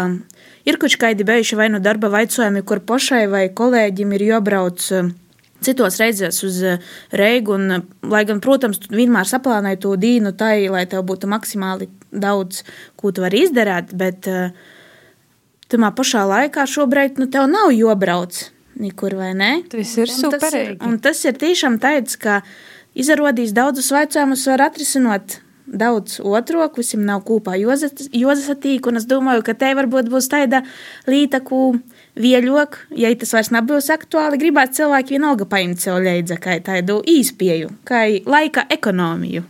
D: Ir kaut kādi bijuši vai nu darba vaicojumi, kur pašai vai kolēģim ir jābrauc eh, citos reizēs uz eh, Reigu. Un, eh, lai gan, protams, tu vienmēr saplānoji to dīnu tai, lai tev būtu maksimāli daudz, ko tu vari izdarīt, bet tamā pašā laikā šobrīd nu, tev nav jābrauc nekur, vai ne?
B: Tas ir superīgi.
D: Un tas ir tiešām tāds, ka izrādīs daudzus jautājumus var atrisināt daudz otro, visiem nav kopā Jozasatīk, un es domāju, ka te varbūt būs tāda līta, ko vieļok, ja tas vairs nebūs aktuāli, gribētu cilvēki vienalga paņemt sev leidza kā tādu īspēju, kā laika ekonomiju.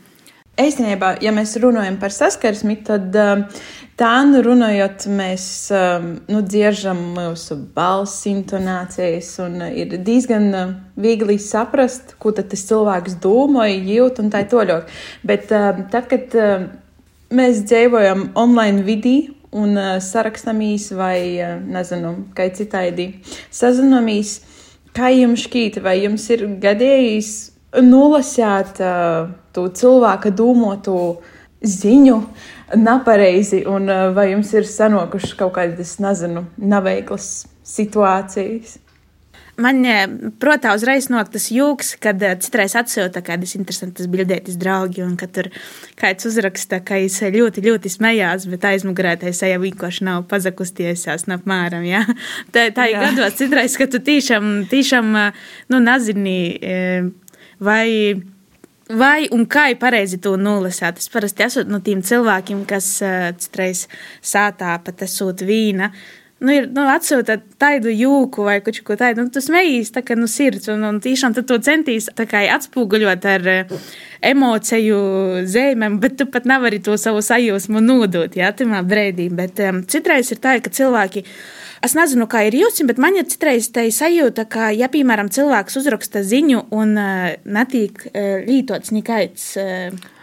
C: Īstenībā, ja mēs runājam par saskarsmi, tad um, tā nu runājot, mēs um, nu, dzieržam mūsu balss intonācijas, un ir diezgan uh, viegli saprast, ko tas cilvēks domāja, jūt un tā toļok. Bet um, tad, kad mēs dzīvojam online vidī, un uh, sarakstamies vai, uh, nezinu, kā citādi sazināmies, kā jums šķīta, vai jums ir gadījis nolasīt uh, to cilvēka domāto ziņu nepareizi, un uh, vai jums ir sanokušas kaut kādas, nezinu, neveiklas situācijas?
D: Man, protams, uzreiz nāk tas jūks, kad citreiz atsūta kādas interesantas bildētas draugi, un kad tur kāds uzraksta, ka es ļoti, ļoti smējās, bet aizmugurē tai seja vienkārši nav pazakustiesās no apmēram, jā. Tā, tā ir gados citreiz, ka tu tiešām, tiešām, nu, nezini, vai, vai un kā ir pareizi to nolasīt. Es parasti esmu no tiem cilvēkiem, kas uh, citreiz sātā pat esot vīna. Nu, ir nu, atsūta tādu jūku vai kaut ko tādu. Nu, tas mejīs tā kā nu, sirds, un, un tiešām to centīs atspoguļot ar uh, emociju zīmēm, bet tu pat nevari to savu sajūsmu nodot, jā, tajā brīdī. Bet um, citreiz ir tā, ka cilvēki Es nezinu, kā ir jums, bet man ir citreiz tā sajūta, ka, ja, piemēram, cilvēks uzraksta ziņu un uh, netiek uh, lītots nekāds. Uh,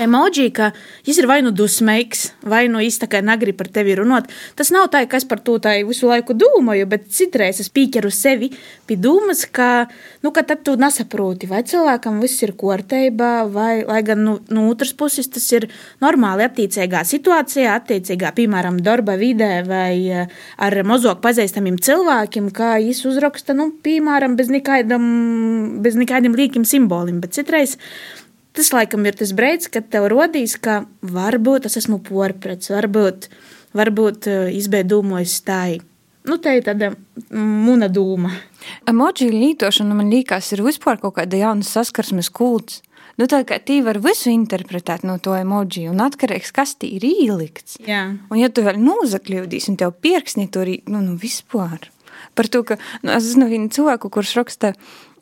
D: emoji, ka viņš ir vai nu dusmīgs, vai nu īsti kā negrib par tevi runāt. Tas nav tā, ka es par to visu laiku domāju, bet citreiz es pīķeru sevi pie domas, ka, nu, ka tad tu nesaproti, vai cilvēkam viss ir kārtībā, vai, lai gan nu, no otras puses tas ir normāli attiecīgā situācijā, attiecīgā, piemēram, darba vidē vai eh, ar mazāk pazīstamiem cilvēkiem, kā viņš uzraksta, nu, piemēram, bez nekādam, bez nekādiem līkiem simboliem, bet citreiz tas laikam ir tas brīdis, kad tev rodīs, ka varbūt es esmu porprets, varbūt, varbūt uh, izbeidūmojis stāju. Nu, te ir tāda muna dūma.
B: Emoji lietošana man liekas ir vispār kaut kāda jauna saskarsmes kults. Nu, tā kā tī var visu interpretēt no to emoji, un atkarīgs, kas tī ir ielikts.
D: Jā.
B: Un ja tu vēl nozakļūdīs, un tev pirksni tur ir, nu, nu vispār. Par to, ka, nu, es zinu vienu cilvēku, kurš raksta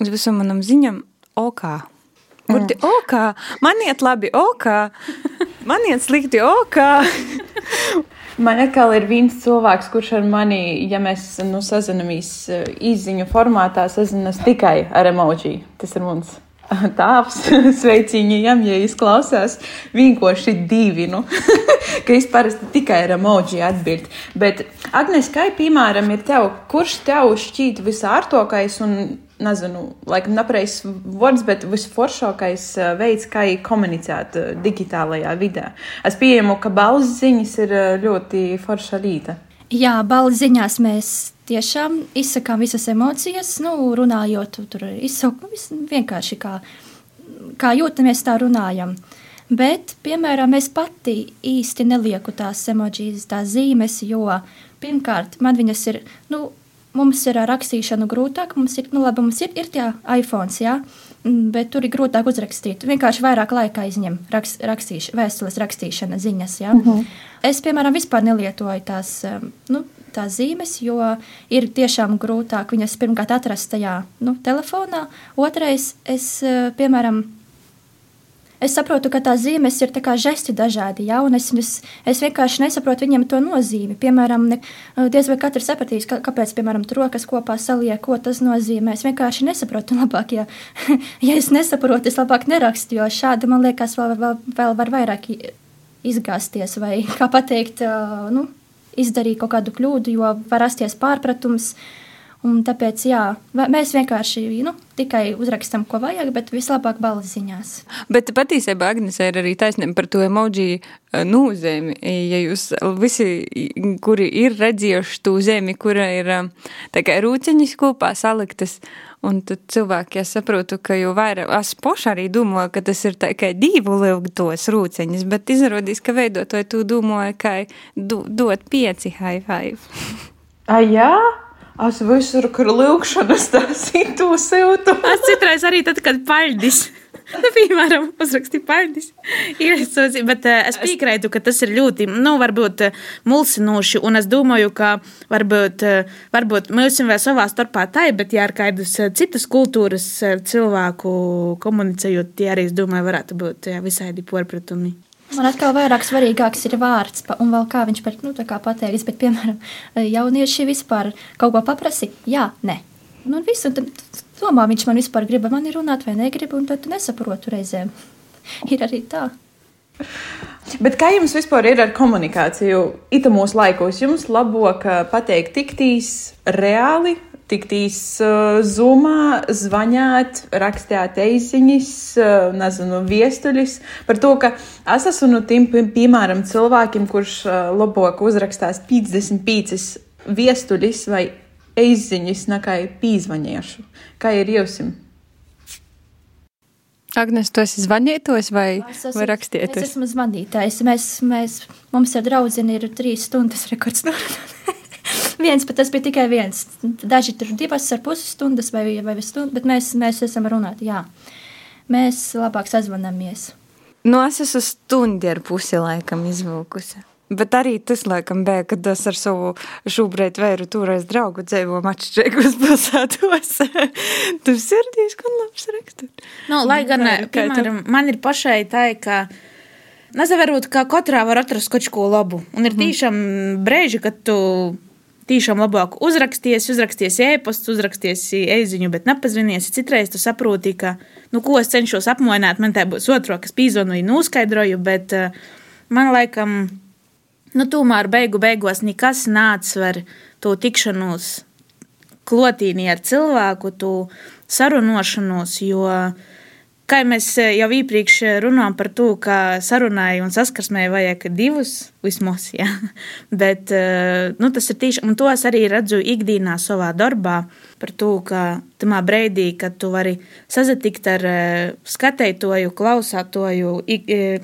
B: uz visam manam ziņam, ok. Burti, mm. ok, man iet labi, ok, man iet slikti, ok.
C: Man atkal ir viens cilvēks, kurš ar mani, ja mēs nu, sazināmies izziņu formātā, sazinās tikai ar emoji. Tas ir mums tāps, sveiciņiem, ja izklausās vienkārši divi. Nu, ka es parasti tikai ar emoji atbildu. Bet, Agnēs, kā piemēram, ir tev, kurš tev šķiet visārtokais un, nezinu, laikam nepareizs vārds, bet visforšākais uh, veids, kā komunicēt uh, digitālajā vidē? Es pieņemu, ka balss ziņas ir uh, ļoti forša līta.
E: Jā, balss ziņās mēs tiešām izsakām visas emocijas, nu, runājot, tur izsaukt, nu, vienkārši kā, kā jūtamies, tā runājam. Bet, piemēram, es pati īsti nelieku tās emocijas, tās zīmes, jo pirmkārt, man viņas ir, nu, mums ir ar rakstīšanu grūtāk, mums ir, nu, labi, mums ir, ir tie iPhones, jā, bet tur ir grūtāk uzrakstīt. Vienkārši vairāk laika aizņem rakst, rakstīš, vēstules rakstīšana, ziņas, jā. Uh mhm. -huh. Es, piemēram, vispār nelietoju tās, nu, tās zīmes, jo ir tiešām grūtāk viņas pirmkārt atrast tajā nu, telefonā. Otrais, es, piemēram, es saprotu, ka tās zīmes ir tā žesti dažādi, ja, es, es, es vienkārši nesaprotu viņiem to nozīmi. Piemēram, ne, eh, diez vai katrs sapratīs, ka, kāpēc, piemēram, tur rokas kopā saliek, ko tas nozīmē. Es vienkārši nesaprotu labāk, ja, ja es nesaprotu, es labāk nerakstu, jo šādi, man liekas, vēl, vēl, vēl var vairāk izgāzties vai, kā pateikt, eh, nu, izdarīja kaut kādu kļūdu, jo var rasties pārpratums. Un tāpēc jā, mēs vienkārši nu, tikai uzrakstām, ko vajag, bet vislabāk balss ziņās.
B: Bet patiesībā Agnese ir arī taisnība par to emoji eh, nozīmi. Ja jūs visi, kuri ir redzējuši to zemi, kura ir kā rūciņas kopā saliktas, Un tad cilvēki, ja saprotu, ka jau vairāk, es poši arī domāju, ka tas ir tikai divu ilgtos rūceņus, bet izrādīs, ka veidotāji to domāja, ka do, dot pieci high five.
C: A, jā? Es visur, kur lūkšanas tas ir tu siltu.
D: Es citreiz arī tad, kad paļdis. Nu, piemēram, uzrakstīja pārdis. Bet uh, es piekrītu, ka tas ir ļoti, nu, varbūt uh, mulsinoši, un es domāju, ka varbūt, uh, varbūt mēs vēl savā starpā tai, bet ja ar kādus citas kultūras cilvēku komunicējot, tie arī, es domāju, varētu būt jā, visādi porpratumi.
E: Man atkal vairāk svarīgāks ir vārds, un vēl kā viņš par, nu, kā pateiks, bet, piemēram, jaunieši vispār kaut ko paprasi, jā, nē. Nu, un visu, un tad domā, viņš man vispār grib mani runāt vai negrib, un tad tu nesaprotu reizēm. ir arī tā.
C: Bet kā jums vispār ir ar komunikāciju? Mūsu laikos jums labāk pateikt tiktīs reāli, tiktīs uh, zumā, zvanāt, rakstīt eiziņas, uh, nezinu, viestuļus par to, ka es esmu no tiem, piemēram, cilvēkiem, kurš uh, labāk uzrakstās 55 viestuļus vai eiziņas nekā pīzvaņiešu. Kā ir jums?
B: Agnēs, tu esi zvanītājs vai, esmu, vai rakstietis?
E: Es esmu zvanītājs. Mēs, mēs, mums ar draudzeni ir trīs stundas rekords. viens, bet tas bija tikai viens. Daži tur divas ar pusi stundas vai, vai stundu, bet mēs, mēs esam runāti, jā. Mēs labāk sazvanamies.
B: Nu, es esmu stundi ar pusi laikam izvilkusi. Bet arī tas, laikam, bija, kad es ar savu šobrīd vēru toreiz draugu dzīvoju atšķirīgos pilsētos. Tas ir diezgan labs raksturs.
D: Nu, lai gan, piemēram, man ir pašai tā, ka. Varbūt kā katrā var atrast kaut ko labu. Un ir mhm. tiešām brīži, kad tu tiešām labāk uzraksties, uzraksties e-pastu, uzraksties e-ziņu, bet nepazvanies. Citreiz tu saproti, ka, nu, ko es cenšos apmainīt, man tā būs otro, kas pīzvanoju, noskaidroju, bet uh, man laikam nu, tomēr beigu beigās nekas neatsver to tikšanos klotīnī ar cilvēku, to sarunošanos, jo kā mēs jau iepriekš runājām par to, ka sarunai un saskarsmē vajag divus vismaz, ja? bet nu, tas ir tieši, un to es arī redzu ikdienā savā darbā, par to, ka tamā breidī, kad tu vari sazatikt ar skatētoju, klausātoju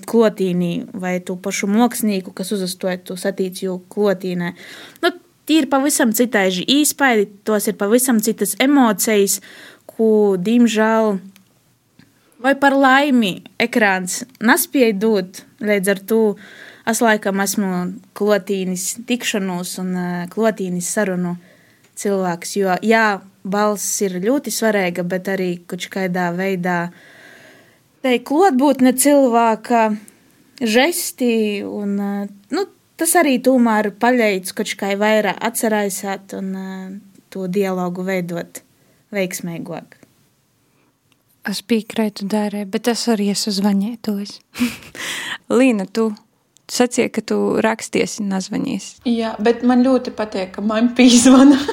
D: klotīnī vai tu pašu moksnīku, kas uzastoja tu satīciju klotīnē. Nu, Tie ir pavisam citādi īspaidi, tos ir pavisam citas emocijas, ko, diemžēl, vai par laimi ekrāns nespēja dot. Līdz ar to es laikam esmu klotīnis tikšanos un klotīnis sarunu cilvēks. Jo, jā, balss ir ļoti svarīga, bet arī kaut kādā veidā te klotbūtne cilvēka žesti un, nu, tas arī tomēr paļaujas kaut kā vairāk atcerēsāt un to dialogu veidot veiksmīgāk.
B: Es piekrītu dārē, bet es arī esmu zvanītos. Līna, tu sacīji, ka tu raksties un nazvanīs.
C: Jā, bet man ļoti patīk, ka man pīzvana.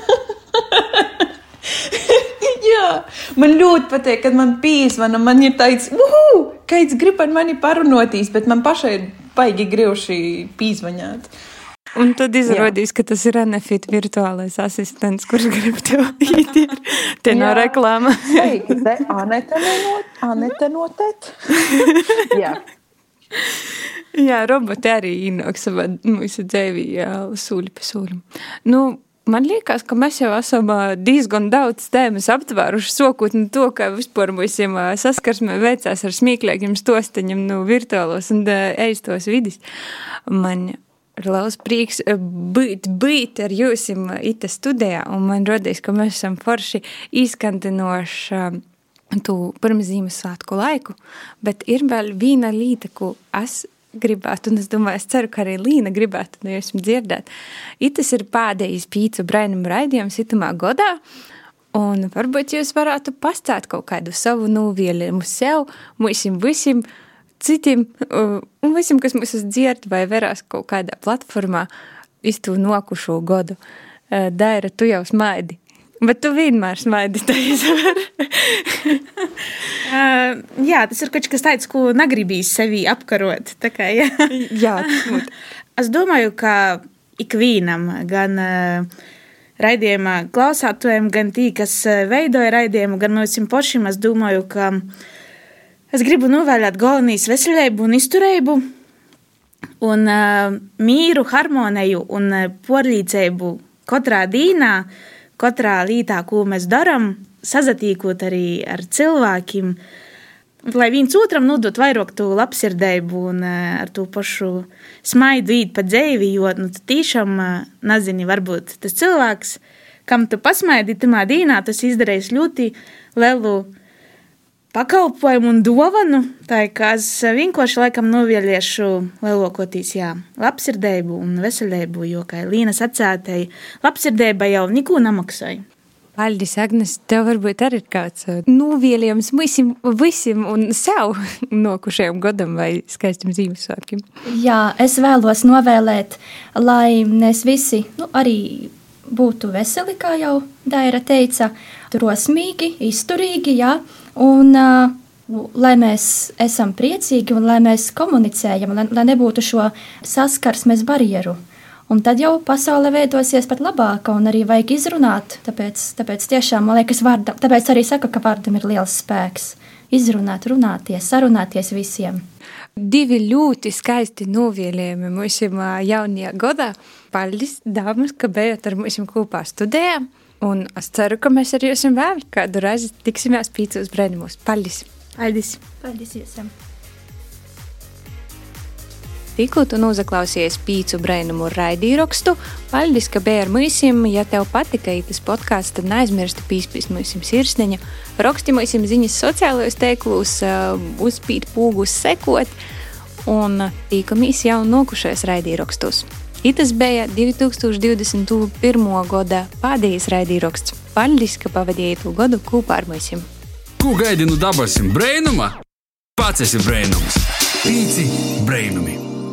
C: Jā, man ļoti patīk, kad man pīzvana. Man ir tāds, uhu, kāds grib ar mani parunotīs, bet man pašai ir baigi grūši pīzvaņāt.
B: Un tad izrādīs, ka tas ir Renefit virtuālais asistents, kurš grib tev īet. Te nav reklāma.
C: Sveiki, te Anete nenot, Anete notet. Jā.
B: Jā, roboti arī ienāk savā mūsu dzīvī, sūļi pa sūļam. Nu, man liekas, ka mēs jau esam diezgan daudz tēmas aptvēruši, sokot no to, ka vispār mums saskarsme veicās ar smieklīgiem stosteņiem no nu, virtuālos un eistos vidis. Man ir liels prieks būt, būt ar jums ita studijā, un man rodīs, ka mēs esam forši izkantinoši tu pirms Ziemassvētku laiku, bet ir vēl viena lieta, ko es gribētu, un es domāju, es ceru, ka arī Līna gribētu no jums dzirdēt. Itas ir pēdējais pīcu brainumu raidījums itamā godā, un varbūt jūs varētu pastāt kaut kādu savu nūvielījumu sev, mūsim visiem citiem, un visiem, kas mūs dzird vai verās kaut kādā platformā, iztū nokušo godu. Daira, tu jau smaidi. Bet tu vienmēr smaidi
D: uh, jā, tas ir kaut kas tāds, ko negribīs sevi apkarot. Kā, jā,
B: jā
D: es domāju, ka ikvienam, gan uh, raidījuma klausātājiem, gan tī, kas veidoja raidījumu, gan mums pašiem, es domāju, ka es gribu novēlēt galvenīs veselību un izturību. Un uh, mīru, harmoniju un uh, porlīdzību katrā dīnā, katrā lītā, ko mēs darām, sazatīkot arī ar cilvēkiem, lai viens otram nodot vairāk to labsirdību un uh, ar to pašu smaidu īt pa dzīvi, jo nu, tu tiešām uh, nezini, varbūt tas cilvēks, kam tu pasmaidi tamā dīnā, tas izdarījis ļoti lielu pakalpojumu un dāvanu. Tā kā es vienkārši laikam novēliešu lielākoties, jā, labsirdību un veselību, jo, kā Līna sacētēji, labsirdība jau neko nemaksāja.
B: Paldies, Agnes. Tev varbūt arī ir kāds uh, novēlījums visiem, visiem un sev nokušajam gadam vai skaistam Ziemassvētkiem.
E: Jā, es vēlos novēlēt, lai mēs visi, nu, arī būtu veseli, kā jau Daira teica, drosmīgi, izturīgi, jā, un uh, lai mēs esam priecīgi un lai mēs komunicējam, lai, lai nebūtu šo saskarsmes barjeru. Un tad jau pasaule veidosies pat labāka, un arī vajag izrunāt. Tāpēc, tāpēc tiešām man liekas, vārda, tāpēc arī saka, ka vārdam ir liels spēks. Izrunāt, runāties, sarunāties visiem.
B: Divi ļoti skaisti novēlējumi mums jaunajā gadā. Paldies, dāmas, ka bijāt ar mums kopā studijā. Un es ceru, ka mēs arī esam vēl kādu reizi tiksimies pīcos brēnumos. Paldies!
D: Paldies!
E: Paldies jums!
B: Tikko tu noklausījies pīcu brainumu raidīrakstu, paldies, ka bija ar mums. Ja tev patika šis podkāsts, tad neaizmirsti pīspīt mums sirsniņu, raksti mums ziņas sociālajos tīklos, uzspīt pūgus, sekot un tīkamies jau nokušais raidīrakstos. Itas bija 2021. gada pēdējais raidījums. Paldies, ka pavadījāt gadu kopā ar mums.
A: Ko gaidi no dabasim brēnuma? Pats esi brēnums. Pīci brēnumi!